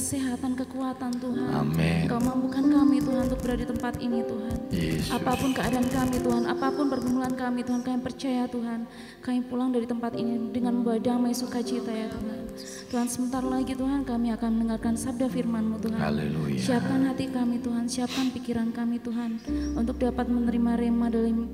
kesehatan, kekuatan Tuhan. Amin. Engkau mampukan kami Tuhan untuk berada di tempat ini Tuhan. Yesus. Apa pun keadaan kami Tuhan, apa pun pergumulan kami Tuhan, kami percaya Tuhan. Kami pulang dari tempat ini dengan membawa damai sukacita ya Tuhan. Tuhan sebentar lagi Tuhan kami akan mendengarkan sabda firman-Mu Tuhan. Haleluya. Siapkan hati kami Tuhan, siapkan pikiran kami Tuhan untuk dapat menerima rema dalam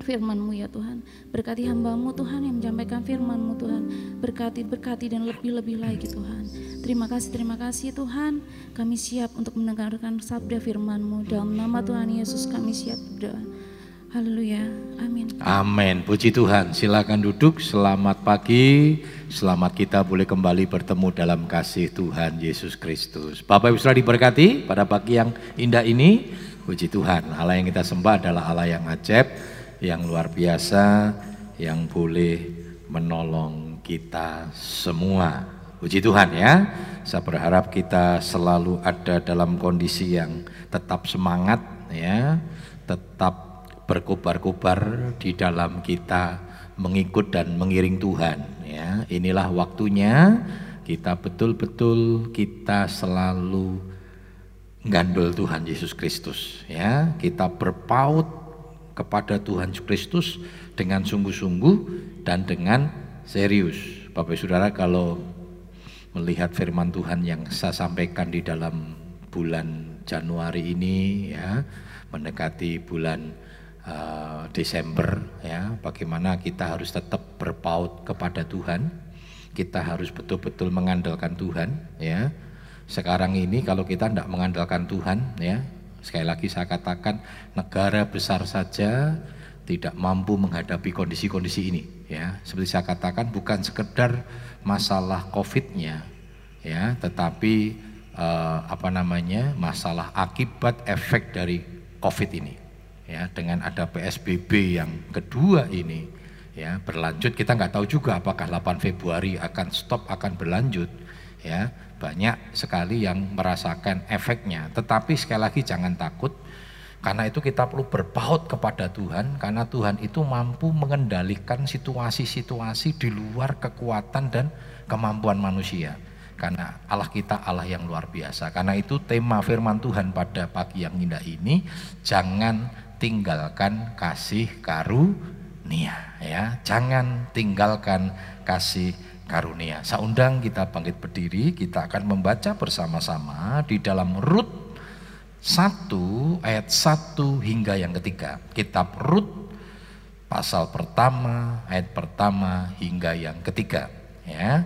firman-Mu ya Tuhan. Berkati hamba-Mu Tuhan yang menyampaikan firman-Mu Tuhan. Berkati, berkati dan lebih-lebih lagi Tuhan. Terima kasih, terima kasih Tuhan. Kami siap untuk mendengarkan sabda firman-Mu. Dalam nama Tuhan Yesus kami siap berdoa. Haleluya. Amin. Amin. Puji Tuhan. Silakan duduk. Selamat pagi. Selamat kita boleh kembali bertemu dalam kasih Tuhan Yesus Kristus. Bapak Ibu sudah diberkati pada pagi yang indah ini. Puji Tuhan. Allah yang kita sembah adalah Allah yang ajaib, yang luar biasa, yang boleh menolong kita semua. Puji Tuhan ya. Saya berharap kita selalu ada dalam kondisi yang tetap semangat ya, tetap berkobar-kobar di dalam kita mengikut dan mengiring Tuhan ya. Inilah waktunya. Kita betul-betul kita selalu gandol Tuhan Yesus Kristus ya. Kita berpaut kepada Tuhan Yesus Kristus dengan sungguh-sungguh dan dengan serius. Bapak Saudara kalau melihat firman Tuhan yang saya sampaikan di dalam bulan Januari ini ya mendekati bulan uh, Desember ya bagaimana kita harus tetap berpaut kepada Tuhan kita harus betul-betul mengandalkan Tuhan ya. Sekarang ini kalau kita tidak mengandalkan Tuhan ya sekali lagi saya katakan negara besar saja tidak mampu menghadapi kondisi-kondisi ini ya. Seperti saya katakan bukan sekedar masalah covidnya ya tetapi uh, apa namanya masalah akibat efek dari covid ini ya dengan ada PSBB yang kedua ini ya berlanjut. Kita nggak tahu juga apakah 8 Februari akan stop akan berlanjut ya. Banyak sekali yang merasakan efeknya. Tetapi sekali lagi jangan takut karena itu kita perlu berpaut kepada Tuhan karena Tuhan itu mampu mengendalikan situasi-situasi di luar kekuatan dan kemampuan manusia. Karena Allah kita Allah yang luar biasa. Karena itu tema firman Tuhan pada pagi yang indah ini jangan tinggalkan kasih karunia ya. Jangan tinggalkan kasih karunia. Saya undang kita bangkit berdiri kita akan membaca bersama-sama di dalam Rut 1 ayat 1 hingga yang ketiga kitab Rut pasal pertama ayat pertama hingga yang ketiga ya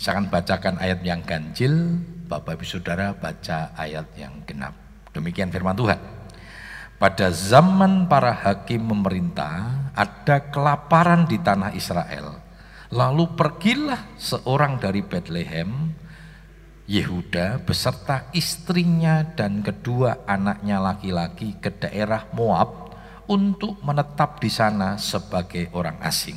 saya akan bacakan ayat yang ganjil Bapak Ibu Saudara baca ayat yang genap Demikian firman Tuhan. Pada zaman para hakim memerintah, ada kelaparan di tanah Israel. Lalu pergilah seorang dari Bethlehem, Yehuda beserta istrinya dan kedua anaknya laki-laki ke daerah Moab untuk menetap di sana sebagai orang asing.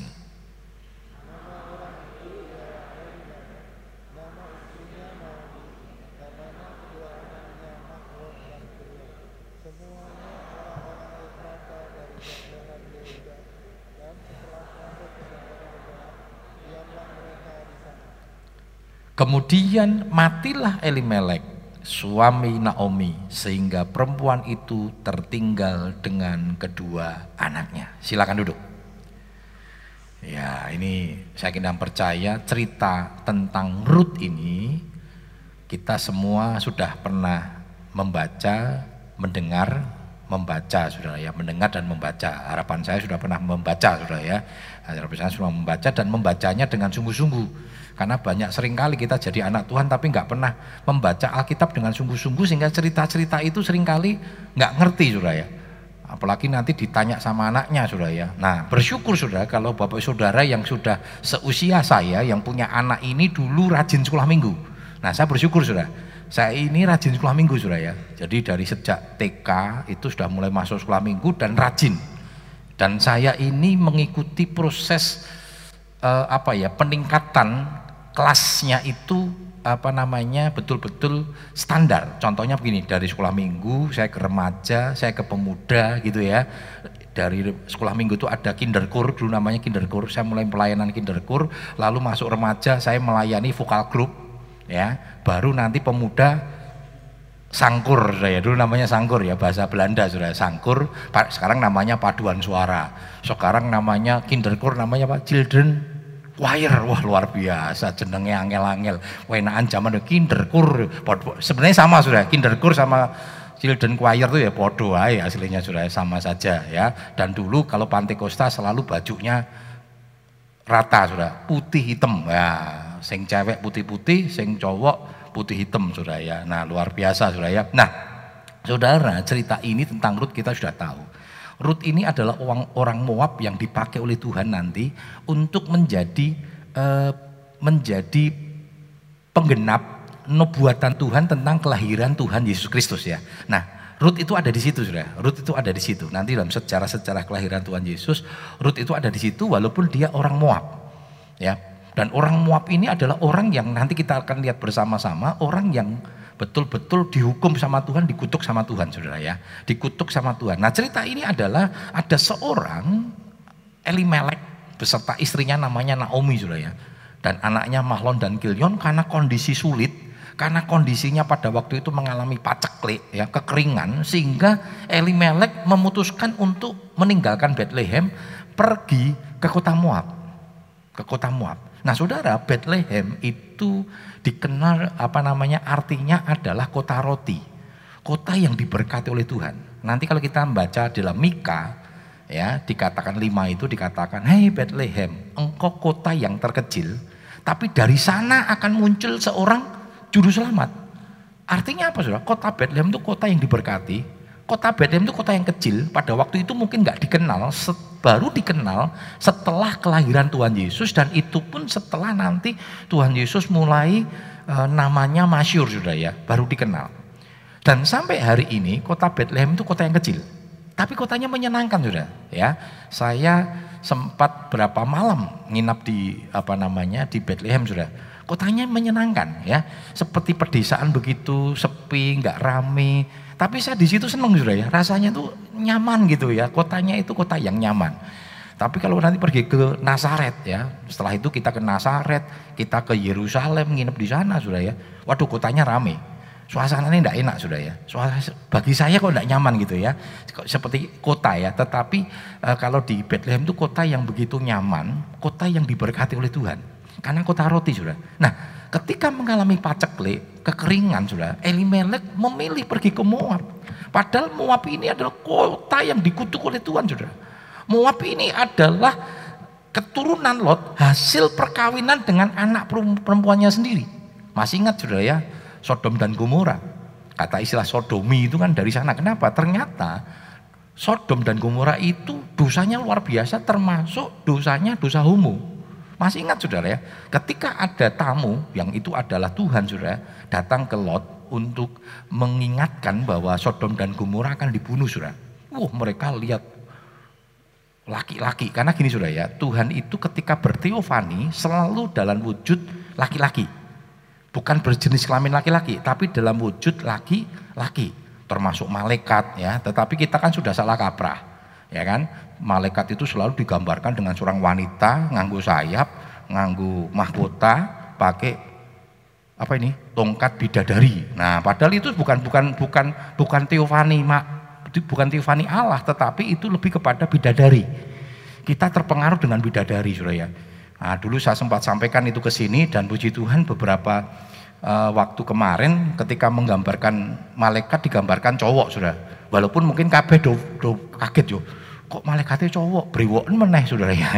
Kemudian matilah Elimelek, suami Naomi, sehingga perempuan itu tertinggal dengan kedua anaknya. Silakan duduk. Ya, ini saya kira percaya cerita tentang Ruth ini kita semua sudah pernah membaca, mendengar, membaca sudah ya, mendengar dan membaca. Harapan saya sudah pernah membaca sudah ya. Harapan saya sudah membaca dan membacanya dengan sungguh-sungguh karena banyak sering kali kita jadi anak Tuhan tapi nggak pernah membaca Alkitab dengan sungguh-sungguh sehingga cerita-cerita itu sering kali nggak ngerti sudah ya. Apalagi nanti ditanya sama anaknya sudah ya. Nah bersyukur sudah kalau bapak saudara yang sudah seusia saya yang punya anak ini dulu rajin sekolah minggu. Nah saya bersyukur sudah. Saya ini rajin sekolah minggu sudah ya. Jadi dari sejak TK itu sudah mulai masuk sekolah minggu dan rajin. Dan saya ini mengikuti proses eh, apa ya peningkatan kelasnya itu apa namanya betul-betul standar. Contohnya begini, dari sekolah minggu saya ke remaja, saya ke pemuda gitu ya. Dari sekolah minggu itu ada kinderkur, dulu namanya kinderkur. Saya mulai pelayanan kinderkur, lalu masuk remaja saya melayani vokal group ya baru nanti pemuda sangkur saya dulu namanya sangkur ya bahasa Belanda sudah sangkur sekarang namanya paduan suara sekarang namanya kinderkur namanya apa children choir wah luar biasa jenengnya angel-angel wenaan zaman kinderkur sebenarnya sama sudah kinderkur sama children choir itu ya podo ya aslinya sudah sama saja ya dan dulu kalau Pantai Costa selalu bajunya rata sudah putih hitam ya sing cewek putih-putih sing cowok putih hitam saudara ya. Nah luar biasa saudara ya. Nah saudara cerita ini tentang Ruth kita sudah tahu. Ruth ini adalah orang, orang Moab yang dipakai oleh Tuhan nanti untuk menjadi uh, menjadi penggenap nubuatan Tuhan tentang kelahiran Tuhan Yesus Kristus ya. Nah, Ruth itu ada di situ sudah. Ruth itu ada di situ. Nanti dalam sejarah-sejarah kelahiran Tuhan Yesus, Ruth itu ada di situ walaupun dia orang Moab. Ya, dan orang Moab ini adalah orang yang nanti kita akan lihat bersama-sama, orang yang betul-betul dihukum sama Tuhan, dikutuk sama Tuhan, saudara ya. Dikutuk sama Tuhan. Nah cerita ini adalah ada seorang Elimelek beserta istrinya namanya Naomi, saudara ya. Dan anaknya Mahlon dan Kilion karena kondisi sulit, karena kondisinya pada waktu itu mengalami paceklik, ya, kekeringan, sehingga Elimelek memutuskan untuk meninggalkan Bethlehem, pergi ke kota Moab, ke kota Moab. Nah saudara, Bethlehem itu dikenal apa namanya artinya adalah kota roti. Kota yang diberkati oleh Tuhan. Nanti kalau kita membaca dalam Mika, ya dikatakan lima itu dikatakan, Hei Bethlehem, engkau kota yang terkecil, tapi dari sana akan muncul seorang juru selamat. Artinya apa saudara? Kota Bethlehem itu kota yang diberkati, kota Bethlehem itu kota yang kecil, pada waktu itu mungkin nggak dikenal, baru dikenal setelah kelahiran Tuhan Yesus. Dan itu pun setelah nanti Tuhan Yesus mulai e, namanya masyur sudah ya, baru dikenal. Dan sampai hari ini kota Bethlehem itu kota yang kecil, tapi kotanya menyenangkan sudah ya. Saya sempat berapa malam nginap di apa namanya di Bethlehem sudah. Kotanya menyenangkan ya, seperti pedesaan begitu sepi, nggak rame, tapi saya di situ senang sudah ya, rasanya tuh nyaman gitu ya. Kotanya itu kota yang nyaman. Tapi kalau nanti pergi ke Nazaret ya, setelah itu kita ke Nazaret, kita ke Yerusalem, nginep di sana sudah ya. Waduh kotanya rame. Suasananya tidak enak sudah ya. Suasana, bagi saya kok tidak nyaman gitu ya. Seperti kota ya, tetapi e, kalau di Bethlehem itu kota yang begitu nyaman, kota yang diberkati oleh Tuhan. Karena kota roti sudah. Nah, ketika mengalami paceklik, kekeringan sudah, Elimelek memilih pergi ke Moab. Padahal Moab ini adalah kota yang dikutuk oleh Tuhan sudah. Moab ini adalah keturunan Lot hasil perkawinan dengan anak perempuannya sendiri. Masih ingat sudah ya, Sodom dan Gomora. Kata istilah sodomi itu kan dari sana. Kenapa? Ternyata Sodom dan Gomora itu dosanya luar biasa termasuk dosanya dosa homo. Masih ingat saudara ya, ketika ada tamu yang itu adalah Tuhan saudara, datang ke Lot untuk mengingatkan bahwa Sodom dan Gomora akan dibunuh saudara. Wah mereka lihat laki-laki, karena gini saudara ya, Tuhan itu ketika berteofani selalu dalam wujud laki-laki. Bukan berjenis kelamin laki-laki, tapi dalam wujud laki-laki. Termasuk malaikat ya, tetapi kita kan sudah salah kaprah. Ya kan? malaikat itu selalu digambarkan dengan seorang wanita nganggu sayap, nganggu mahkota, pakai apa ini? tongkat bidadari. Nah, padahal itu bukan bukan bukan bukan teofani, mak, bukan teofani Allah, tetapi itu lebih kepada bidadari. Kita terpengaruh dengan bidadari, Suraya. Nah, dulu saya sempat sampaikan itu ke sini dan puji Tuhan beberapa uh, waktu kemarin ketika menggambarkan malaikat digambarkan cowok, Sudah. Walaupun mungkin kabeh do, do kaget yo. Kok malaikatnya cowok? Brewoken meneh saudara. Ya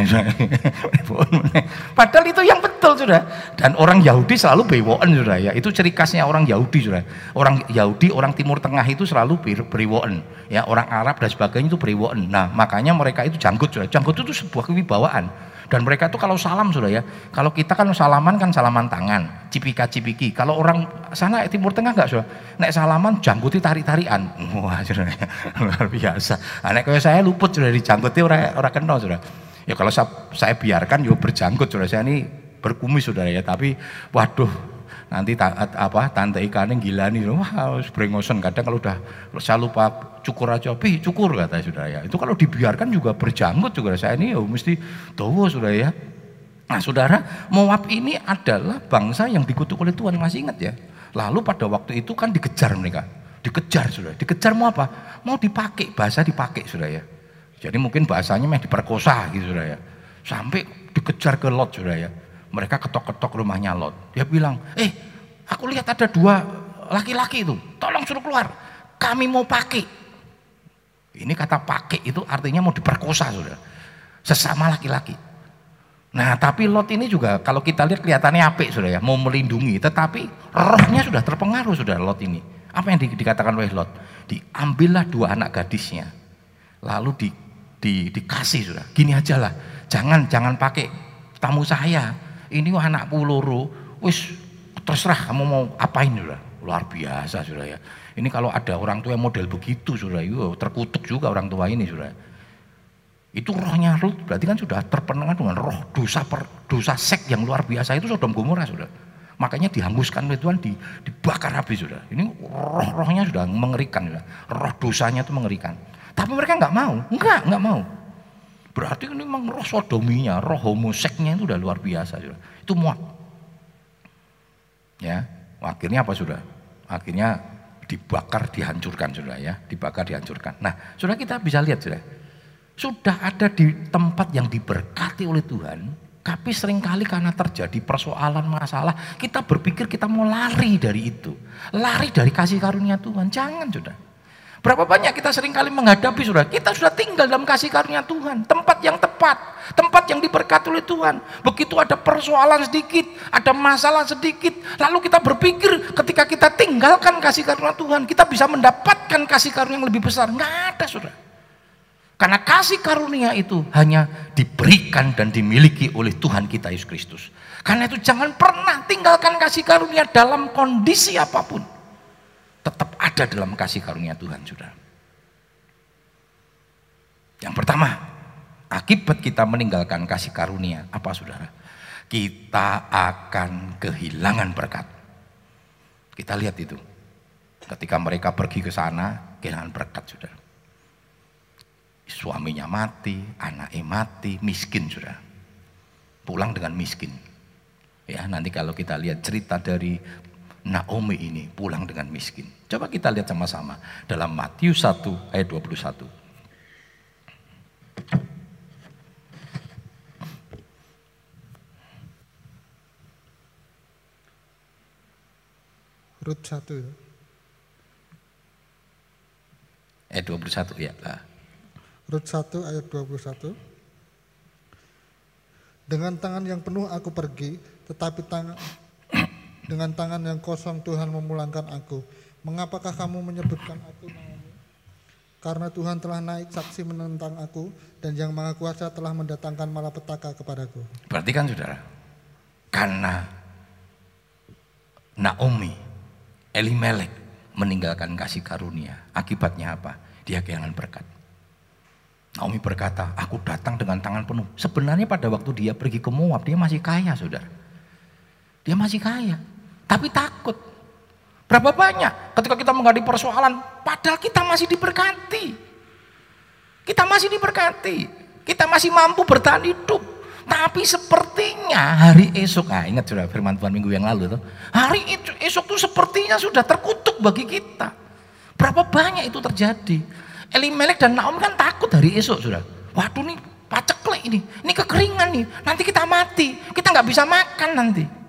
padahal itu yang betul sudah dan orang Yahudi selalu brewoken saudara ya. Itu ciri khasnya orang Yahudi saudara. Orang Yahudi orang Timur Tengah itu selalu brewoken ya. Orang Arab dan sebagainya itu brewoken nah makanya mereka itu janggut saudara. Janggut itu sebuah kewibawaan dan mereka itu kalau salam sudah ya, kalau kita kan salaman kan salaman tangan, cipika cipiki. Kalau orang sana Timur Tengah enggak sudah, nek salaman jangguti tarik tarian. Wah sudah luar biasa. Nek kayak saya luput sudah dijangguti orang orang kenal sudah. Ya kalau saya, saya biarkan yo berjanggut sudah saya ini berkumis sudah ya, tapi waduh nanti ta, apa tante ikannya gila nih wah harus brengosen kadang kalau udah saya lupa cukur aja pi cukur kata sudah ya itu kalau dibiarkan juga berjanggut juga saya ini ya mesti tahu sudah ya Nah saudara, Moab ini adalah bangsa yang dikutuk oleh Tuhan, masih ingat ya? Lalu pada waktu itu kan dikejar mereka. Dikejar saudara, dikejar mau apa? Mau dipakai, bahasa dipakai saudara ya. Jadi mungkin bahasanya mah diperkosa gitu saudara ya. Sampai dikejar ke Lot saudara ya. Mereka ketok-ketok rumahnya Lot. Dia bilang, eh aku lihat ada dua laki-laki itu, tolong suruh keluar. Kami mau pakai. Ini kata pakai itu artinya mau diperkosa saudara. Sesama laki-laki. Nah tapi Lot ini juga kalau kita lihat kelihatannya apik sudah ya, mau melindungi, tetapi rohnya sudah terpengaruh sudah Lot ini. Apa yang di, dikatakan oleh Lot? Diambillah dua anak gadisnya, lalu di, di, dikasih sudah. Gini aja lah, jangan jangan pakai tamu saya. Ini anak puluru, wis terserah kamu mau apain sudah. Luar biasa sudah ya. Ini kalau ada orang tua yang model begitu sudah, yuk, terkutuk juga orang tua ini sudah. Itu rohnya Lut berarti kan sudah terpenengan dengan roh dosa per, dosa sek yang luar biasa itu Sodom Gomora sudah. Makanya dihanguskan oleh Tuhan, di, dibakar habis sudah. Ini roh-rohnya sudah mengerikan sudah. Roh dosanya itu mengerikan. Tapi mereka nggak mau, enggak, nggak mau. Berarti ini memang roh sodominya, roh homoseknya itu udah luar biasa sudah. Itu muak. Ya, akhirnya apa sudah? Akhirnya dibakar, dihancurkan sudah ya, dibakar, dihancurkan. Nah, sudah kita bisa lihat sudah sudah ada di tempat yang diberkati oleh Tuhan, tapi sering kali karena terjadi persoalan masalah, kita berpikir kita mau lari dari itu. Lari dari kasih karunia Tuhan. Jangan sudah. Berapa banyak kita sering kali menghadapi sudah, kita sudah tinggal dalam kasih karunia Tuhan. Tempat yang tepat, tempat yang diberkati oleh Tuhan. Begitu ada persoalan sedikit, ada masalah sedikit, lalu kita berpikir ketika kita tinggalkan kasih karunia Tuhan, kita bisa mendapatkan kasih karunia yang lebih besar. Enggak ada sudah. Karena kasih karunia itu hanya diberikan dan dimiliki oleh Tuhan kita Yesus Kristus. Karena itu jangan pernah tinggalkan kasih karunia dalam kondisi apa pun. Tetap ada dalam kasih karunia Tuhan, sudah. Yang pertama, akibat kita meninggalkan kasih karunia, apa saudara? Kita akan kehilangan berkat. Kita lihat itu. Ketika mereka pergi ke sana, kehilangan berkat, saudara suaminya mati, anaknya mati, miskin sudah. Pulang dengan miskin. Ya, nanti kalau kita lihat cerita dari Naomi ini pulang dengan miskin. Coba kita lihat sama-sama dalam Matius 1 ayat 21. Rut 1 ya. Ayat 21 ya. Rut 1 ayat 21. Dengan tangan yang penuh aku pergi, tetapi tangan dengan tangan yang kosong Tuhan memulangkan aku. Mengapakah kamu menyebutkan aku Naomi? Karena Tuhan telah naik saksi menentang aku dan yang maha kuasa telah mendatangkan malapetaka kepadaku. Berarti kan saudara, karena Naomi, Elimelek meninggalkan kasih karunia. Akibatnya apa? Dia kehilangan berkat. Naomi berkata, aku datang dengan tangan penuh. Sebenarnya pada waktu dia pergi ke Moab, dia masih kaya saudara. Dia masih kaya, tapi takut. Berapa banyak ketika kita menghadapi persoalan, padahal kita masih diberkati. Kita masih diberkati. Kita masih mampu bertahan hidup. Tapi sepertinya hari esok, nah ingat sudah firman Tuhan minggu yang lalu tuh. Hari esok tuh sepertinya sudah terkutuk bagi kita. Berapa banyak itu terjadi. Elimelek dan Naomi kan takut hari esok sudah. Waduh nih paceklik ini, ini kekeringan nih, nanti kita mati, kita nggak bisa makan nanti.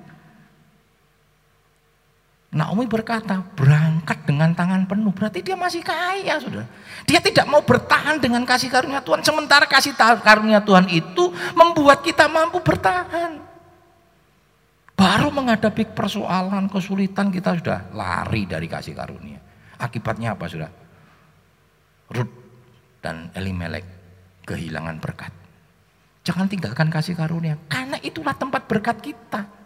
Naomi berkata, berangkat dengan tangan penuh, berarti dia masih kaya sudah. Dia tidak mau bertahan dengan kasih karunia Tuhan, sementara kasih karunia Tuhan itu membuat kita mampu bertahan. Baru menghadapi persoalan, kesulitan kita sudah lari dari kasih karunia. Akibatnya apa sudah? Rut dan Elimelek kehilangan berkat. Jangan tinggalkan kasih karunia, karena itulah tempat berkat kita.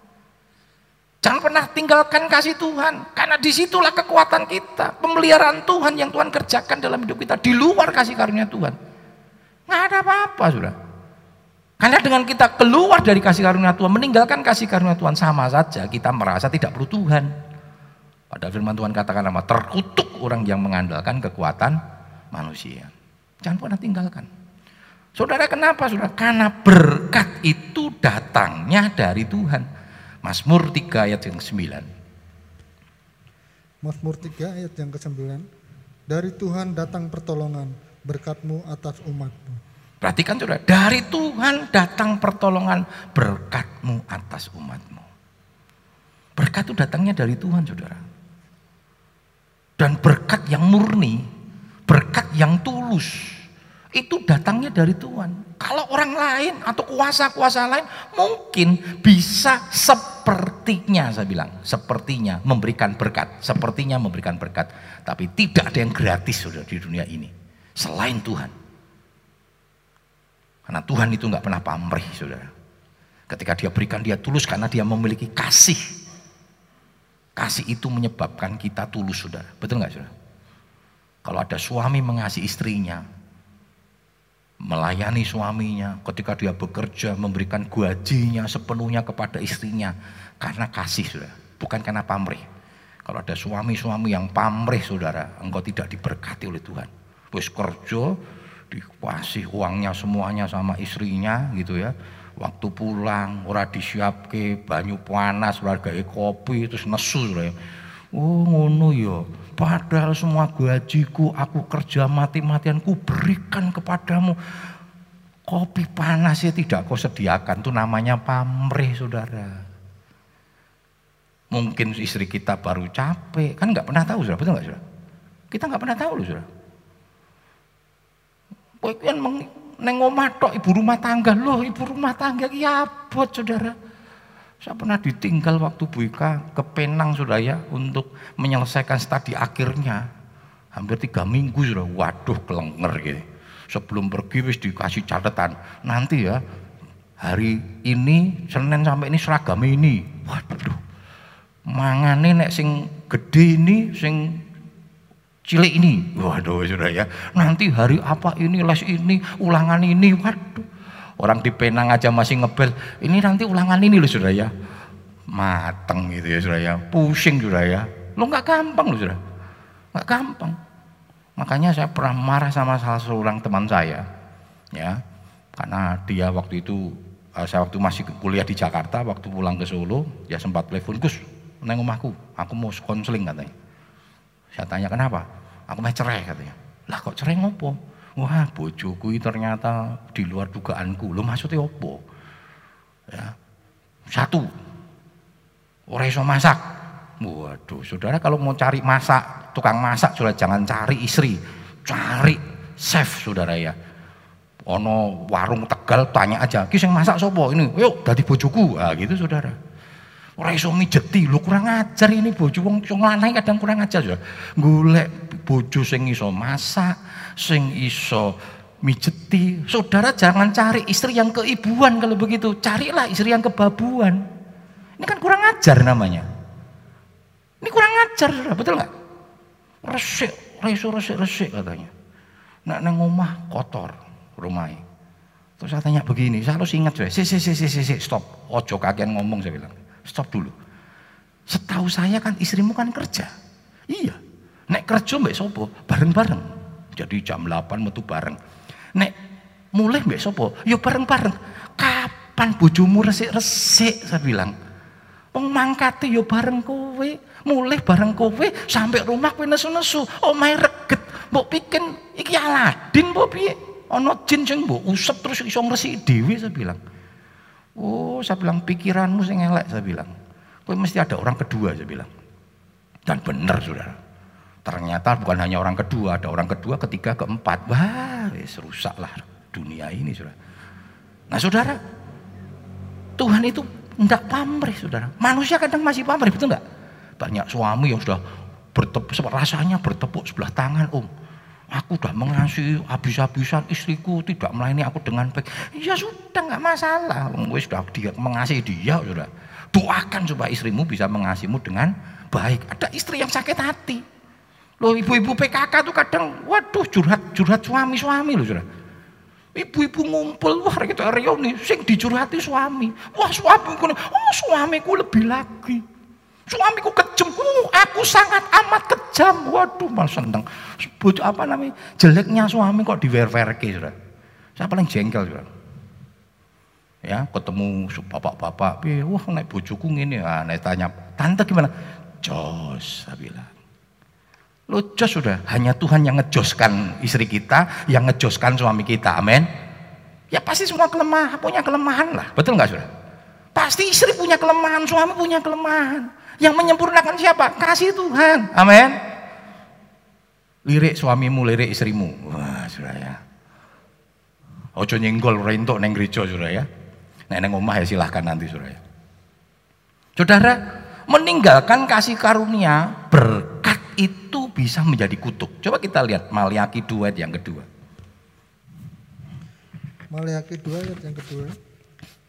Jangan pernah tinggalkan kasih Tuhan, karena di situlah kekuatan kita, pemeliharaan Tuhan yang Tuhan kerjakan dalam hidup kita, di luar kasih karunia Tuhan. Nggak ada apa-apa sudah. Karena dengan kita keluar dari kasih karunia Tuhan, meninggalkan kasih karunia Tuhan sama saja kita merasa tidak perlu Tuhan. Pada firman Tuhan katakan nama terkutuk orang yang mengandalkan kekuatan manusia. Jangan pernah tinggalkan. Saudara kenapa saudara? Karena berkat itu datangnya dari Tuhan. Mazmur 3 ayat yang 9. Mazmur 3 ayat yang ke-9. Dari Tuhan datang pertolongan, berkatmu atas umatmu. Perhatikan saudara, dari Tuhan datang pertolongan berkatmu atas umatmu. Berkat itu datangnya dari Tuhan saudara. Dan berkat yang murni, berkat yang tulus, itu datangnya dari Tuhan. Kalau orang lain atau kuasa-kuasa lain mungkin bisa sepertinya saya bilang, sepertinya memberikan berkat, sepertinya memberikan berkat, tapi tidak ada yang gratis sudah di dunia ini selain Tuhan. Karena Tuhan itu nggak pernah pamrih, saudara. Ketika dia berikan, dia tulus karena dia memiliki kasih. Kasih itu menyebabkan kita tulus, saudara. Betul nggak, saudara? Kalau ada suami mengasihi istrinya, melayani suaminya, ketika dia bekerja memberikan gajinya sepenuhnya kepada istrinya karena kasih sudah, bukan karena pamrih. Kalau ada suami-suami yang pamrih saudara, engkau tidak diberkati oleh Tuhan. Wis kerja, dikasih uangnya semuanya sama istrinya gitu ya. Waktu pulang, ora disiapke banyu panas, ora kopi, terus nesu saudara. Oh ngono ya. Padahal semua gajiku aku kerja mati-matian ku berikan kepadamu. Kopi panas ya tidak kau sediakan. Itu namanya pamrih saudara. Mungkin istri kita baru capek. Kan nggak pernah tahu saudara. Betul nggak saudara? Kita nggak pernah tahu loh saudara. Pokoknya neng omah tok ibu rumah tangga loh ibu rumah tangga ya buat saudara saya pernah ditinggal waktu Bu Ika ke Penang sudah ya untuk menyelesaikan studi akhirnya. Hampir tiga minggu sudah, waduh kelenger gitu. Sebelum pergi wis dikasih catatan, nanti ya hari ini Senin sampai ini seragam ini. Waduh. Mangane nek sing gede ini sing cilik ini. Waduh sudah ya. Nanti hari apa ini les ini, ulangan ini. Waduh. Orang di Penang aja masih ngebel. Ini nanti ulangan ini loh sudah ya. Mateng gitu ya sudah ya. Pusing sudah ya. Lo nggak gampang loh sudah. Nggak gampang. Makanya saya pernah marah sama salah seorang teman saya. Ya. Karena dia waktu itu eh, saya waktu masih kuliah di Jakarta, waktu pulang ke Solo, dia sempat telepon, Gus, neng rumahku, aku mau konseling katanya. Saya tanya kenapa? Aku mau cerai katanya. Lah kok cerai ngopo? Wah, bojoku ternyata di luar dugaanku. Lo maksudnya apa? Ya. Satu, orang iso masak. Waduh, saudara kalau mau cari masak, tukang masak sudah jangan cari istri, cari chef saudara ya. Ono warung Tegal tanya aja, kisah masak sopo ini? Yuk, dari bojoku. Ah gitu saudara. Orang iso mijeti, lu kurang ajar ini bojo wong wong lanang kadang kurang ajar ya. Golek bojo sing iso masak, sing iso mijeti. Saudara jangan cari istri yang keibuan kalau begitu. Carilah istri yang kebabuan. Ini kan kurang ajar namanya. Ini kurang ajar, betul nggak? Resik, reso resik resik katanya. Nak neng rumah kotor rumahnya. Terus saya tanya begini, saya harus ingat si si si si si stop, ojo kagian ngomong saya bilang stop dulu. Setahu saya kan istrimu kan kerja. Iya. Nek kerja mbak sopo bareng-bareng. Jadi jam 8 metu bareng. Nek mulai mbak sopo, yo bareng-bareng. Kapan bojomu resik-resik saya bilang. Wong mangkate yo bareng kowe, mulai bareng kowe sampai rumah kowe nesu-nesu. Main reget, mbok pikin iki Aladin mbok piye? Ana jin sing mbok usep terus iso ngresiki dhewe saya bilang. Oh, saya bilang pikiranmu sing elek saya bilang. Kowe mesti ada orang kedua saya bilang. Dan benar saudara. Ternyata bukan hanya orang kedua, ada orang kedua, ketiga, keempat. Wah, wis rusaklah dunia ini saudara. Nah saudara, Tuhan itu tidak pamrih saudara. Manusia kadang masih pamrih, betul nggak? Banyak suami yang sudah bertepuk, rasanya bertepuk sebelah tangan, om. Aku sudah mengasihi habis-habisan istriku, tidak melayani aku dengan baik. Ya sudah nggak masalah. Wis sudah dia mengasihi dia sudah. Doakan supaya istrimu bisa mengasihimu dengan baik. Ada istri yang sakit hati. Loh ibu-ibu PKK tuh kadang, waduh curhat curhat suami-suami loh sudah. Ibu-ibu ngumpul, wah kita reuni, sing dicurhati suami. Wah suamiku, oh suamiku lebih lagi. Suamiku kejam, uh, aku sangat amat kejam. Waduh, mal seneng. Sebut apa namanya? Jeleknya suami kok diwer-werke, sudah. Saya paling jengkel juga. Ya, ketemu bapak-bapak, wah naik bojoku ngene, ah, naik tanya, tante gimana? Jos, saya bilang. Lo jos sudah, hanya Tuhan yang ngejoskan istri kita, yang ngejoskan suami kita, amin. Ya pasti semua kelemahan, punya kelemahan lah, betul nggak sudah? Pasti istri punya kelemahan, suami punya kelemahan. Yang menyempurnakan siapa? Kasih Tuhan, amin. Lirik suamimu, lirik istrimu. Wah, sudah ya. Ojo nyenggol rentok neng gereja sudah ya. Nah, neng omah ya silahkan nanti sudah ya. Saudara, meninggalkan kasih karunia berkat itu bisa menjadi kutuk. Coba kita lihat Maliaki 2 ayat yang kedua. Maliaki 2 ayat yang kedua.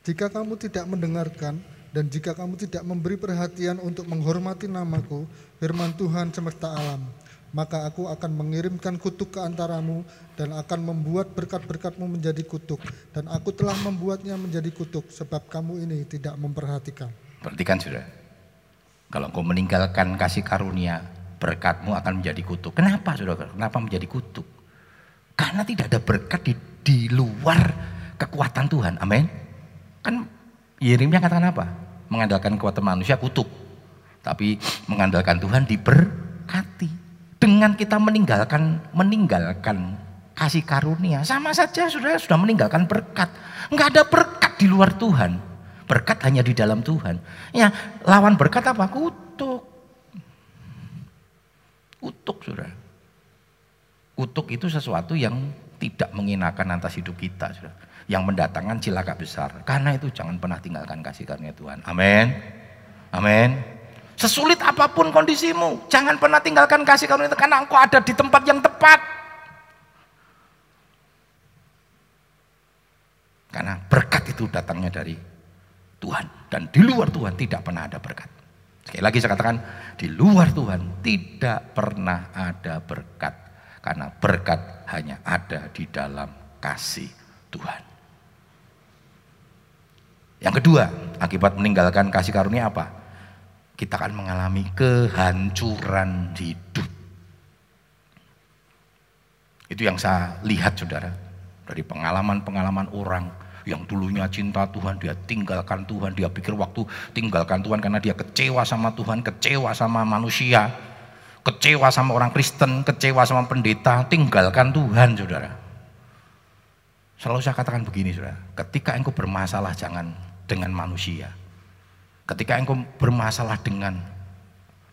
Jika kamu tidak mendengarkan dan jika kamu tidak memberi perhatian untuk menghormati namaku, firman Tuhan semesta alam, maka aku akan mengirimkan kutuk ke antaramu dan akan membuat berkat-berkatmu menjadi kutuk dan aku telah membuatnya menjadi kutuk sebab kamu ini tidak memperhatikan. Perhatikan sudah. Kalau kau meninggalkan kasih karunia, berkatmu akan menjadi kutuk. Kenapa saudara? Kenapa menjadi kutuk? Karena tidak ada berkat di, di luar kekuatan Tuhan. Amin. Kan Yeremia katakan apa? Mengandalkan kekuatan manusia kutuk. Tapi mengandalkan Tuhan diberkati. Dengan kita meninggalkan meninggalkan kasih karunia sama saja sudah sudah meninggalkan berkat. Enggak ada berkat di luar Tuhan. Berkat hanya di dalam Tuhan. Ya, lawan berkat apa? Kutuk. Kutuk, Saudara. Kutuk itu sesuatu yang tidak mengenakan atas hidup kita, Saudara. Yang mendatangkan cilaka besar. Karena itu jangan pernah tinggalkan kasih karunia Tuhan. Amin. Amin. Sesulit apa pun kondisimu, jangan pernah tinggalkan kasih karunia Tuhan karena engkau ada di tempat yang tepat. Karena berkat itu datangnya dari Tuhan dan di luar Tuhan tidak pernah ada berkat. Sekali lagi saya katakan di luar Tuhan tidak pernah ada berkat karena berkat hanya ada di dalam kasih Tuhan. Yang kedua, akibat meninggalkan kasih karunia apa? Kita akan mengalami kehancuran hidup. Itu yang saya lihat saudara dari pengalaman-pengalaman orang yang dulunya cinta Tuhan, dia tinggalkan Tuhan, dia pikir waktu tinggalkan Tuhan karena dia kecewa sama Tuhan, kecewa sama manusia, kecewa sama orang Kristen, kecewa sama pendeta, tinggalkan Tuhan, saudara. Selalu saya katakan begini, saudara, ketika engkau bermasalah jangan dengan manusia, ketika engkau bermasalah dengan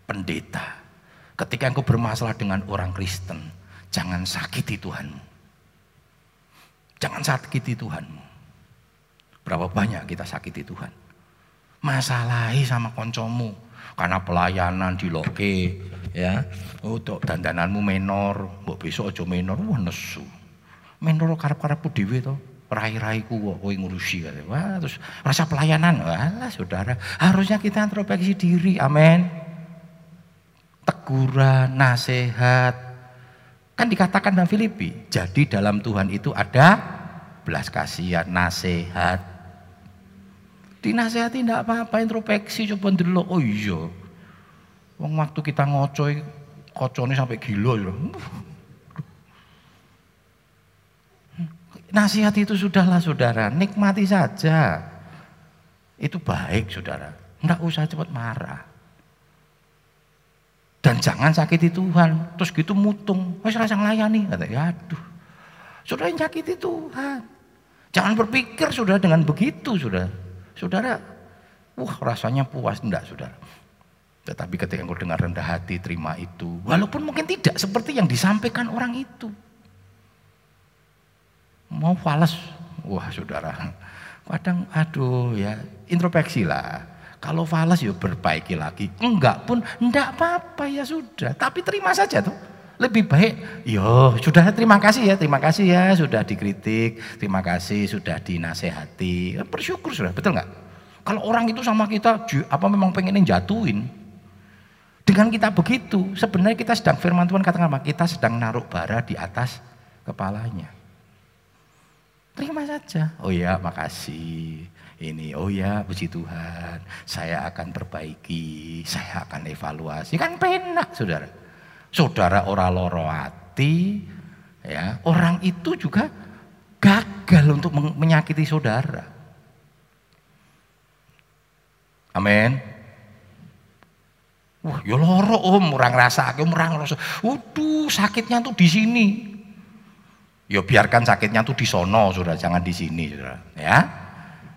pendeta, ketika engkau bermasalah dengan orang Kristen, jangan sakiti Tuhanmu. Jangan sakiti Tuhanmu. Berapa banyak kita sakiti Tuhan. Masalahi sama koncomu karena pelayanan di loke ya. Untuk oh, dandananmu menor, mbok besok aja menor, wah nesu. Menor karep-karepku dhewe to. Rai-raiku kok kowe ngurusi. Wah, terus rasa pelayanan. Walah, Saudara, harusnya kita introspeksi diri. Amin. Teguran, nasihat. Kan dikatakan dalam Filipi, jadi dalam Tuhan itu ada belas kasihan, nasihat, Dinasehati tidak apa-apa, introspeksi coba dulu. Oh iya. Waktu kita ngocoy, kocone sampai gila ya. Nasihat itu sudahlah saudara, nikmati saja. Itu baik saudara, enggak usah cepat marah. Dan jangan sakiti Tuhan, terus gitu mutung, wes rasa ngelayani, kata ya aduh. Saudara yang sakiti Tuhan. Jangan berpikir sudah dengan begitu sudah. Saudara, wah rasanya puas enggak saudara. Tetapi ketika engkau dengar rendah hati, terima itu. Walaupun mungkin tidak seperti yang disampaikan orang itu. Mau falas, wah saudara. Kadang aduh ya, introspeksi lah. Kalau falas ya berbaiki lagi. Enggak pun, enggak apa-apa ya sudah. Tapi terima saja tuh. Lebih baik, yo sudah terima kasih ya, terima kasih ya sudah dikritik, terima kasih sudah dinasehati, bersyukur sudah, betul nggak? Kalau orang itu sama kita, apa memang pengen jatuhin? Dengan kita begitu, sebenarnya kita sedang firman Tuhan katakan? Kita sedang naruh bara di atas kepalanya. Terima saja. Oh ya, makasih. Ini, oh ya, puji Tuhan. Saya akan perbaiki, saya akan evaluasi. Kan penak, saudara. Saudara ora loro ya, orang itu juga gagal untuk menyakiti saudara. Amin. Wah, ya loro om, orang rasa, orang rasa. Waduh, sakitnya tuh di sini. Ya biarkan sakitnya tuh di sono, sudah jangan di sini, sudah. Ya.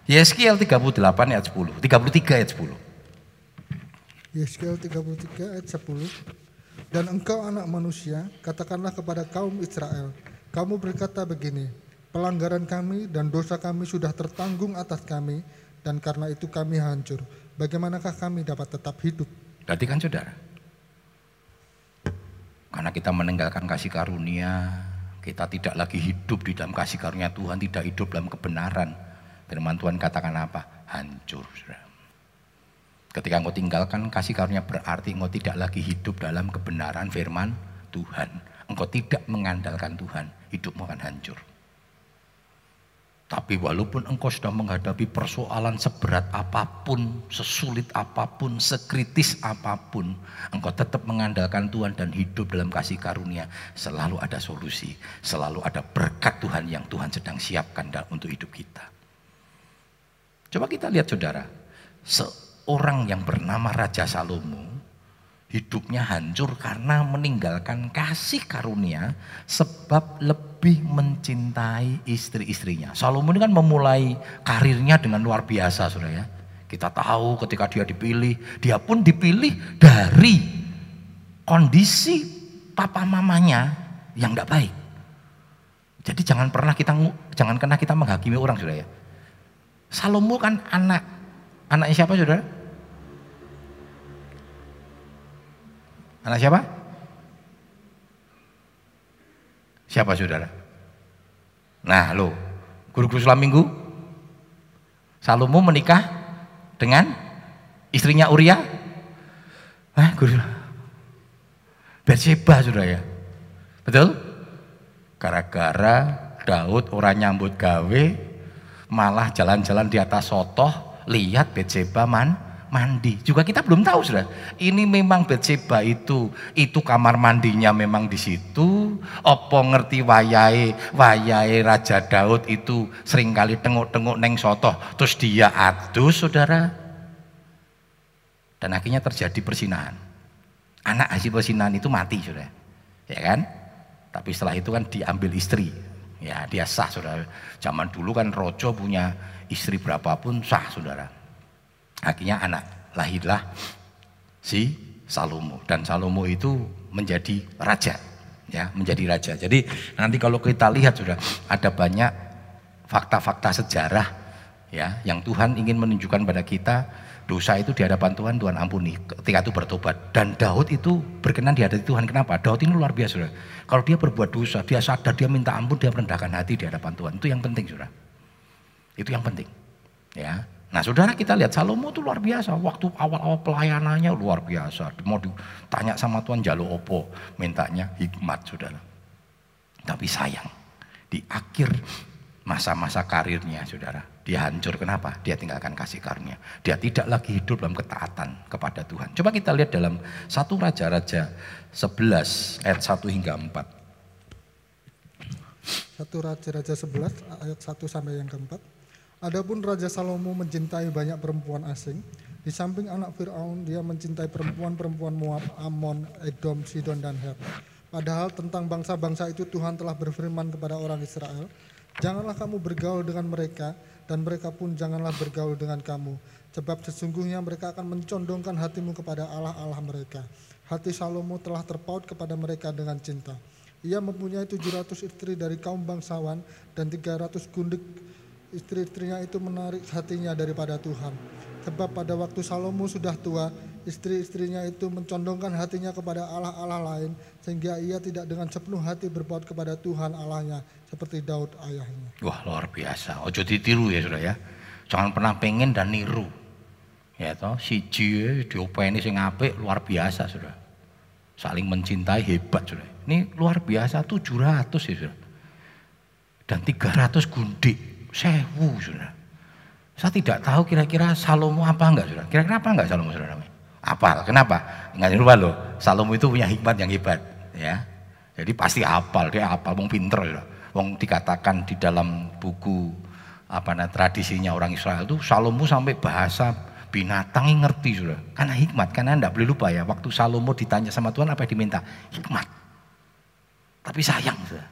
Yeskiel 38 ayat 10, 33 ayat 10. Yeskiel 33 ayat 10. Dan engkau anak manusia, katakanlah kepada kaum Israel, kamu berkata begini, pelanggaran kami dan dosa kami sudah tertanggung atas kami, dan karena itu kami hancur. Bagaimanakah kami dapat tetap hidup? Berarti kan saudara, karena kita meninggalkan kasih karunia, kita tidak lagi hidup di dalam kasih karunia Tuhan, tidak hidup dalam kebenaran. Firman Tuhan katakan apa? Hancur. Ketika engkau tinggalkan kasih karunia berarti engkau tidak lagi hidup dalam kebenaran firman Tuhan. Engkau tidak mengandalkan Tuhan, hidupmu akan hancur. Tapi walaupun engkau sudah menghadapi persoalan seberat apa pun, sesulit apa pun, sekritis apa pun, engkau tetap mengandalkan Tuhan dan hidup dalam kasih karunia, selalu ada solusi, selalu ada berkat Tuhan yang Tuhan sedang siapkan untuk hidup kita. Coba kita lihat saudara, orang yang bernama Raja Salomo hidupnya hancur karena meninggalkan kasih karunia sebab lebih mencintai istri-istrinya. Salomo ini kan memulai karirnya dengan luar biasa Saudara ya. Kita tahu ketika dia dipilih, dia pun dipilih dari kondisi papa mamanya yang tidak baik. Jadi jangan pernah kita jangan kena kita menghakimi orang Saudara ya. Salomo kan anak anaknya siapa Saudara? Anak siapa? Siapa saudara? Nah lo, guru-guru selam minggu. Salomo menikah dengan istrinya Uria. Ah, guru. Berseba saudara ya. Betul? Gara-gara Daud orang nyambut gawe malah jalan-jalan di atas sotoh lihat Betseba man mandi. Juga kita belum tahu sudah. Ini memang Betseba itu itu kamar mandinya memang di situ. Opo ngerti wayai wayai Raja Daud itu sering kali tengok-tengok neng soto terus dia adus saudara. Dan akhirnya terjadi persinahan. Anak hasil persinahan itu mati sudah. Ya kan? Tapi setelah itu kan diambil istri. Ya dia sah saudara. Zaman dulu kan rojo punya istri berapapun sah saudara. Akhirnya anak lahirlah si Salomo. Dan Salomo itu menjadi raja ya menjadi raja. Jadi nanti kalau kita lihat sudah ada banyak fakta-fakta sejarah ya yang Tuhan ingin menunjukkan pada kita dosa itu di hadapan Tuhan Tuhan ampuni. Ketika itu bertobat. Dan Daud itu berkenan di hadapan Tuhan. Kenapa? Daud ini luar biasa sudah. Kalau dia berbuat dosa dia sadar dia minta ampun dia merendahkan hati di hadapan Tuhan. Itu yang penting sudah. Itu yang penting ya Nah saudara kita lihat Salomo itu luar biasa. Waktu awal-awal pelayanannya luar biasa. Mau ditanya sama Tuhan jalur opo. Mintanya hikmat saudara. Tapi sayang. Di akhir masa-masa karirnya saudara. Dia hancur kenapa? Dia tinggalkan kasih karunia. Dia tidak lagi hidup dalam ketaatan kepada Tuhan. Coba kita lihat dalam satu Raja-Raja 11 ayat 1 hingga 4. Satu Raja-Raja 11 ayat 1 sampai yang keempat. Adapun Raja Salomo mencintai banyak perempuan asing. Di samping anak Fir'aun, dia mencintai perempuan-perempuan Moab, Ammon, Edom, Sidon, dan Her. Padahal tentang bangsa-bangsa itu Tuhan telah berfirman kepada orang Israel, Janganlah kamu bergaul dengan mereka, dan mereka pun janganlah bergaul dengan kamu. Sebab sesungguhnya mereka akan mencondongkan hatimu kepada Allah-Allah mereka. Hati Salomo telah terpaut kepada mereka dengan cinta. Ia mempunyai 700 istri dari kaum bangsawan dan 300 gundik istri-istrinya itu menarik hatinya daripada Tuhan. Sebab pada waktu Salomo sudah tua, istri-istrinya itu mencondongkan hatinya kepada Allah-Allah lain, sehingga ia tidak dengan sepenuh hati berbuat kepada Tuhan Allahnya, seperti Daud ayahnya. Wah luar biasa, ojo ditiru ya sudah ya. Jangan pernah pengen dan niru. Ya toh, si J diopeni sing apik luar biasa sudah. Saling mencintai hebat sudah. Ini luar biasa 700 ya sudah. Dan 300 gundik Sewu sudah. Saya tidak tahu kira-kira Salomo apa enggak sudah. Kira-kira apa enggak Salomo sudah? Apal. Kenapa? Ingat lupa loh. Salomo itu punya hikmat yang hebat. Ya. Jadi pasti apal. Dia apal. Mau pinter sudah. Wong dikatakan di dalam buku apa nah, tradisinya orang Israel itu Salomo sampai bahasa binatang yang ngerti sudah. Karena hikmat, karena anda boleh lupa ya. Waktu Salomo ditanya sama Tuhan apa yang diminta? Hikmat. Tapi sayang sudah.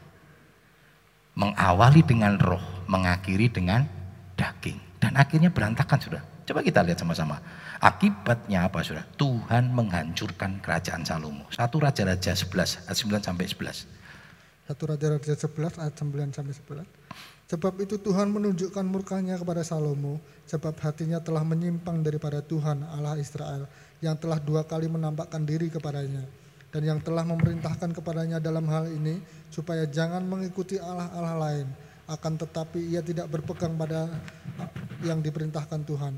Mengawali dengan roh, mengakhiri dengan daging. Dan akhirnya berantakan sudah. Coba kita lihat sama-sama. Akibatnya apa sudah? Tuhan menghancurkan kerajaan Salomo. Satu Raja-Raja 11 ayat 9 sampai 11. Satu Raja-Raja 11 ayat 9 sampai 11. Sebab itu Tuhan menunjukkan murkanya kepada Salomo, sebab hatinya telah menyimpang daripada Tuhan Allah Israel, yang telah dua kali menampakkan diri kepadanya, dan yang telah memerintahkan kepadanya dalam hal ini, supaya jangan mengikuti Allah-Allah lain, akan tetapi ia tidak berpegang pada yang diperintahkan Tuhan.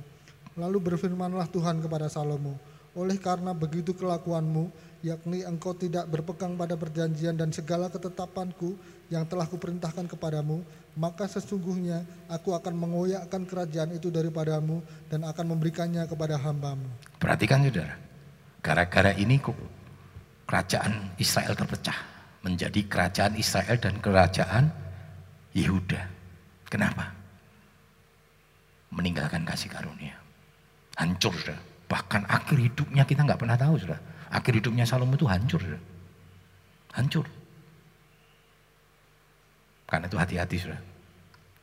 Lalu berfirmanlah Tuhan kepada Salomo, oleh karena begitu kelakuanmu, yakni engkau tidak berpegang pada perjanjian dan segala ketetapanku yang telah kuperintahkan kepadamu, maka sesungguhnya aku akan mengoyakkan kerajaan itu daripadamu dan akan memberikannya kepada hambamu. Perhatikan saudara, gara-gara ini kok kerajaan Israel terpecah menjadi kerajaan Israel dan kerajaan Yehuda. Kenapa? Meninggalkan kasih karunia. Hancur sudah. Bahkan akhir hidupnya kita nggak pernah tahu sudah. Akhir hidupnya Salomo itu hancur sudah. Hancur. Karena itu hati-hati sudah.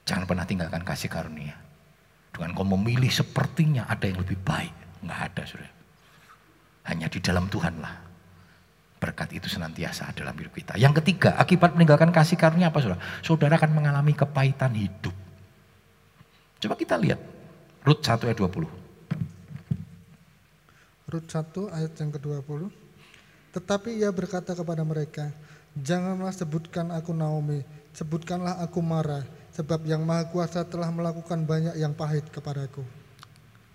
Jangan pernah tinggalkan kasih karunia. Dengan kau memilih sepertinya ada yang lebih baik. Enggak ada sudah. Hanya di dalam Tuhan lah. Berkat itu senantiasa dalam hidup kita. Yang ketiga, akibat meninggalkan kasih karunia apa saudara? Saudara akan mengalami kepahitan hidup. Coba kita lihat. Rut 1 ayat 20. Rut 1 ayat yang ke-20. Tetapi ia berkata kepada mereka, Janganlah sebutkan aku Naomi, sebutkanlah aku Mara, sebab yang Maha Kuasa telah melakukan banyak yang pahit kepadaku.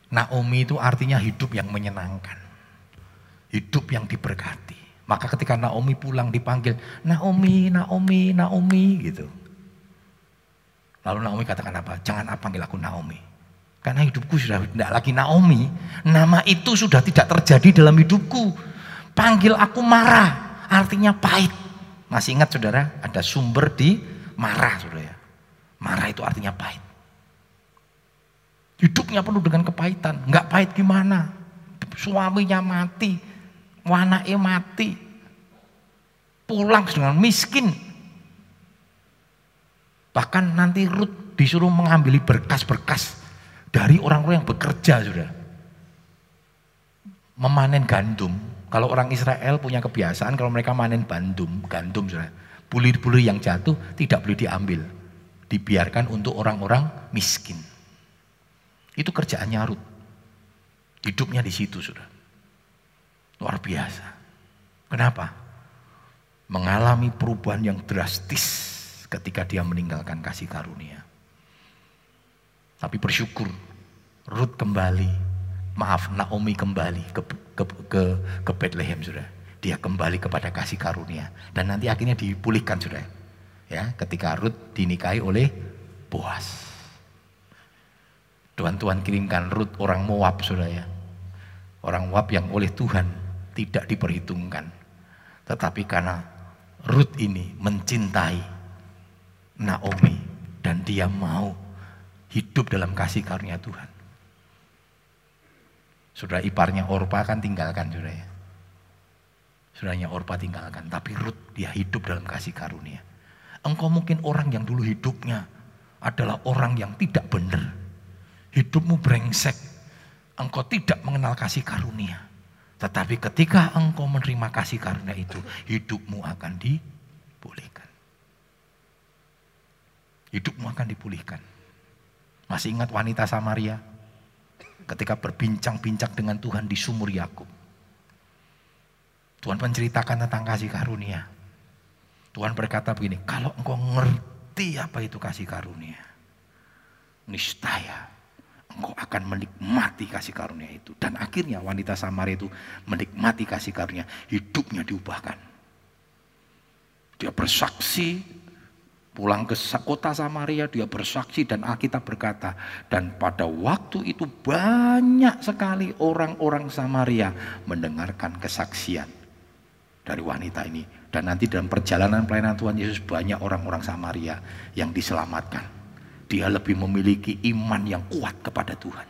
Naomi itu artinya hidup yang menyenangkan. Hidup yang diberkati. Maka ketika Naomi pulang dipanggil, Naomi, Naomi, Naomi gitu. Lalu Naomi katakan apa? Jangan apa panggil aku Naomi. Karena hidupku sudah tidak lagi Naomi. Nama itu sudah tidak terjadi dalam hidupku. Panggil aku marah, artinya pahit. Masih ingat saudara, ada sumber di marah saudara ya. Marah itu artinya pahit. Hidupnya penuh dengan kepahitan. Enggak pahit gimana? Suaminya mati, wanaknya mati. Pulang dengan miskin. Bahkan nanti Ruth disuruh mengambil berkas-berkas dari orang-orang yang bekerja sudah. Memanen gandum. Kalau orang Israel punya kebiasaan kalau mereka manen gandum, gandum sudah. Bulir-bulir yang jatuh tidak boleh diambil dibiarkan untuk orang-orang miskin. Itu kerjaannya Rut. Hidupnya di situ sudah. Luar biasa. Kenapa? Mengalami perubahan yang drastis ketika dia meninggalkan kasih karunia. Tapi bersyukur Rut kembali, maaf Naomi kembali ke ke ke, ke Bethlehem sudah. Dia kembali kepada kasih karunia dan nanti akhirnya dipulihkan sudah ya ketika Ruth dinikahi oleh Boas. Tuhan Tuhan kirimkan Ruth orang Moab saudara ya. Orang Moab yang oleh Tuhan tidak diperhitungkan. Tetapi karena Ruth ini mencintai Naomi dan dia mau hidup dalam kasih karunia Tuhan. Saudara iparnya Orpa kan tinggalkan saudara ya. Saudaranya Orpa tinggalkan, tapi Ruth dia hidup dalam kasih karunia. Engkau mungkin orang yang dulu hidupnya adalah orang yang tidak benar. Hidupmu brengsek. Engkau tidak mengenal kasih karunia. Tetapi ketika engkau menerima kasih karunia itu, hidupmu akan dipulihkan. Hidupmu akan dipulihkan. Masih ingat wanita Samaria? Ketika berbincang-bincang dengan Tuhan di sumur Yakub. Tuhan menceritakan tentang kasih karunia. Tuhan berkata begini, kalau engkau ngerti apa itu kasih karunia, niscaya engkau akan menikmati kasih karunia itu. Dan akhirnya wanita Samaria itu menikmati kasih karunia, hidupnya diubahkan. Dia bersaksi pulang ke kota Samaria, dia bersaksi dan Alkitab berkata, dan pada waktu itu banyak sekali orang-orang Samaria mendengarkan kesaksian dari wanita ini Dan nanti dalam perjalanan pelayanan Tuhan Yesus banyak orang-orang Samaria yang diselamatkan. Dia lebih memiliki iman yang kuat kepada Tuhan.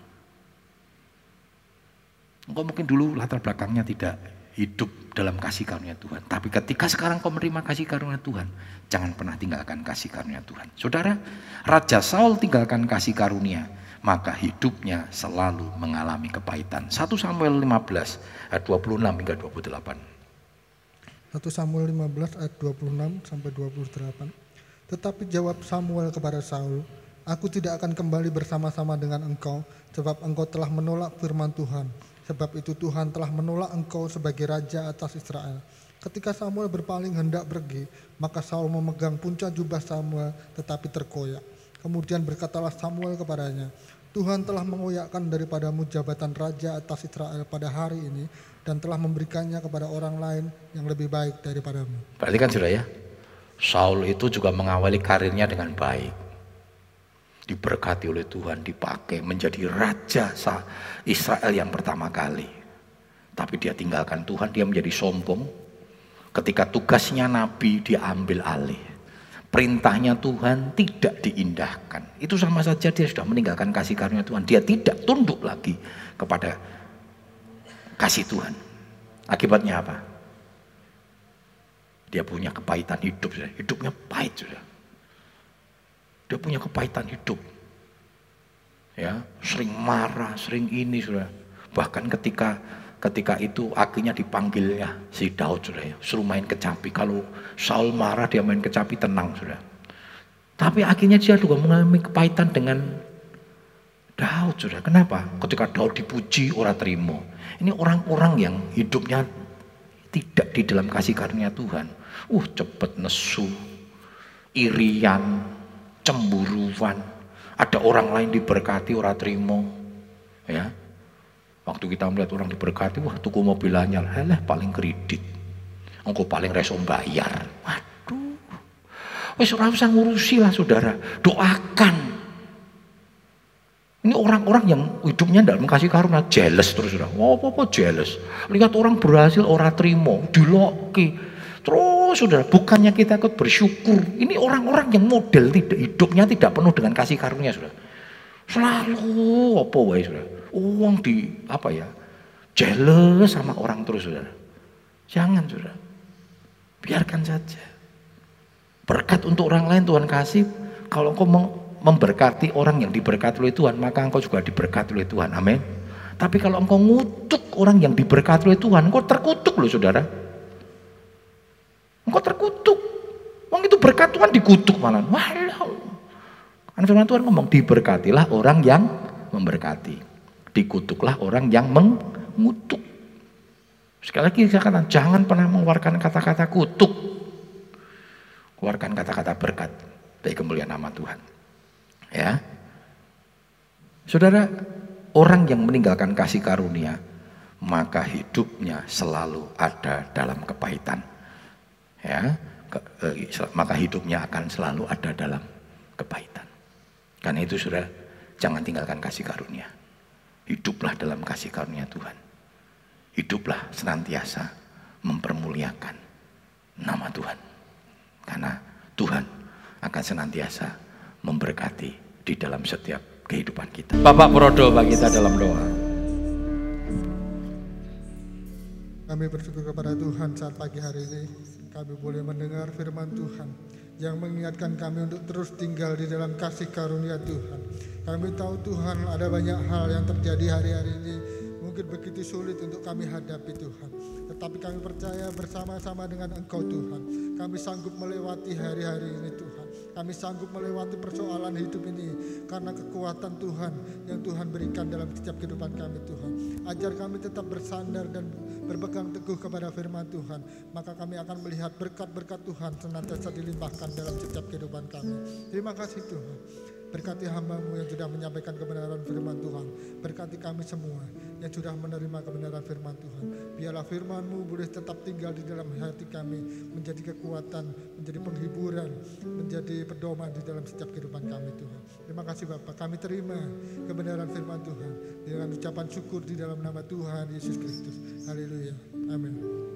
Engkau mungkin dulu latar belakangnya tidak hidup dalam kasih karunia Tuhan. Tapi ketika sekarang kau menerima kasih karunia Tuhan, jangan pernah tinggalkan kasih karunia Tuhan. Saudara, Raja Saul tinggalkan kasih karunia, maka hidupnya selalu mengalami kepahitan. 1 Samuel 15 ayat 26 hingga 28. 1 Samuel 15 ayat 26 sampai 28. Tetapi jawab Samuel kepada Saul, Aku tidak akan kembali bersama-sama dengan engkau, sebab engkau telah menolak firman Tuhan. Sebab itu Tuhan telah menolak engkau sebagai raja atas Israel. Ketika Samuel berpaling hendak pergi, maka Saul memegang puncak jubah Samuel tetapi terkoyak. Kemudian berkatalah Samuel kepadanya, Tuhan telah mengoyakkan daripadamu jabatan raja atas Israel pada hari ini dan telah memberikannya kepada orang lain yang lebih baik daripadamu. Berarti kan sudah ya, Saul itu juga mengawali karirnya dengan baik. Diberkati oleh Tuhan, dipakai menjadi raja Israel yang pertama kali. Tapi dia tinggalkan Tuhan, dia menjadi sombong. Ketika tugasnya nabi, dia ambil alih. Perintahnya Tuhan tidak diindahkan. Itu sama saja dia sudah meninggalkan kasih karunia Tuhan. Dia tidak tunduk lagi kepada kasih Tuhan. Akibatnya apa? Dia punya kepahitan hidup, hidupnya pahit sudah. Dia punya kepahitan hidup. Ya, sering marah, sering ini sudah. Bahkan ketika ketika itu akhirnya dipanggilnya si Daud sudah ya, suruh main kecapi. Kalau Saul marah dia main kecapi tenang sudah. Tapi akhirnya dia juga mengalami kepahitan dengan Daud sudah. Kenapa? Ketika Daud dipuji orang terima. Ini orang-orang yang hidupnya tidak di dalam kasih karunia Tuhan. Uh, cepet nesu, irian, cemburuan. Ada orang lain diberkati, orang terima. Ya. Waktu kita melihat orang diberkati, wah tuku mobil anyar, helah paling kredit. Engkau paling resom bayar. Waduh. Wis ora usah ngurusi lah saudara. Doakan ini orang-orang yang hidupnya tidak mengasihi karunia, jealous terus sudah. Oh, apa apa jealous. Lihat orang berhasil, orang terima, diloki. Terus sudah, bukannya kita ikut bersyukur. Ini orang-orang yang model tidak hidupnya tidak penuh dengan kasih karunia sudah. Selalu apa wae sudah. Uang di apa ya? Jealous sama orang terus sudah. Jangan sudah. Biarkan saja. Berkat untuk orang lain Tuhan kasih. Kalau kau memberkati orang yang diberkati oleh Tuhan, maka engkau juga diberkati oleh Tuhan. Amin. Tapi kalau engkau ngutuk orang yang diberkati oleh Tuhan, engkau terkutuk loh saudara. Engkau terkutuk. Wong itu berkat Tuhan dikutuk malah. Walau. Karena firman Tuhan ngomong diberkatilah orang yang memberkati. Dikutuklah orang yang mengutuk. Sekali lagi saya katakan jangan pernah mengeluarkan kata-kata kutuk. Keluarkan kata-kata berkat. Bagi kemuliaan nama Tuhan. Ya. Saudara, orang yang meninggalkan kasih karunia, maka hidupnya selalu ada dalam kepahitan. Ya, ke, eh, maka hidupnya akan selalu ada dalam kepahitan. Karena itu sudah jangan tinggalkan kasih karunia. Hiduplah dalam kasih karunia Tuhan. Hiduplah senantiasa mempermuliakan nama Tuhan. Karena Tuhan akan senantiasa memberkati di dalam setiap kehidupan kita. Bapak Prodo bagi kita dalam doa. Kami bersyukur kepada Tuhan saat pagi hari ini kami boleh mendengar firman Tuhan yang mengingatkan kami untuk terus tinggal di dalam kasih karunia Tuhan. Kami tahu Tuhan ada banyak hal yang terjadi hari-hari ini mungkin begitu sulit untuk kami hadapi Tuhan. Tetapi kami percaya bersama-sama dengan Engkau Tuhan. Kami sanggup melewati hari-hari ini Tuhan. Kami sanggup melewati persoalan hidup ini karena kekuatan Tuhan yang Tuhan berikan dalam setiap kehidupan kami Tuhan. Ajar kami tetap bersandar dan berpegang teguh kepada firman Tuhan. Maka kami akan melihat berkat-berkat Tuhan senantiasa dilimpahkan dalam setiap kehidupan kami. Terima kasih Tuhan. Berkati hambamu yang sudah menyampaikan kebenaran firman Tuhan. Berkati kami semua yang sudah menerima kebenaran firman Tuhan. Biarlah firmanmu boleh tetap tinggal di dalam hati kami. Menjadi kekuatan, menjadi penghiburan, menjadi pedoman di dalam setiap kehidupan kami Tuhan. Terima kasih Bapak. Kami terima kebenaran firman Tuhan. Dengan ucapan syukur di dalam nama Tuhan Yesus Kristus. Haleluya. Amin.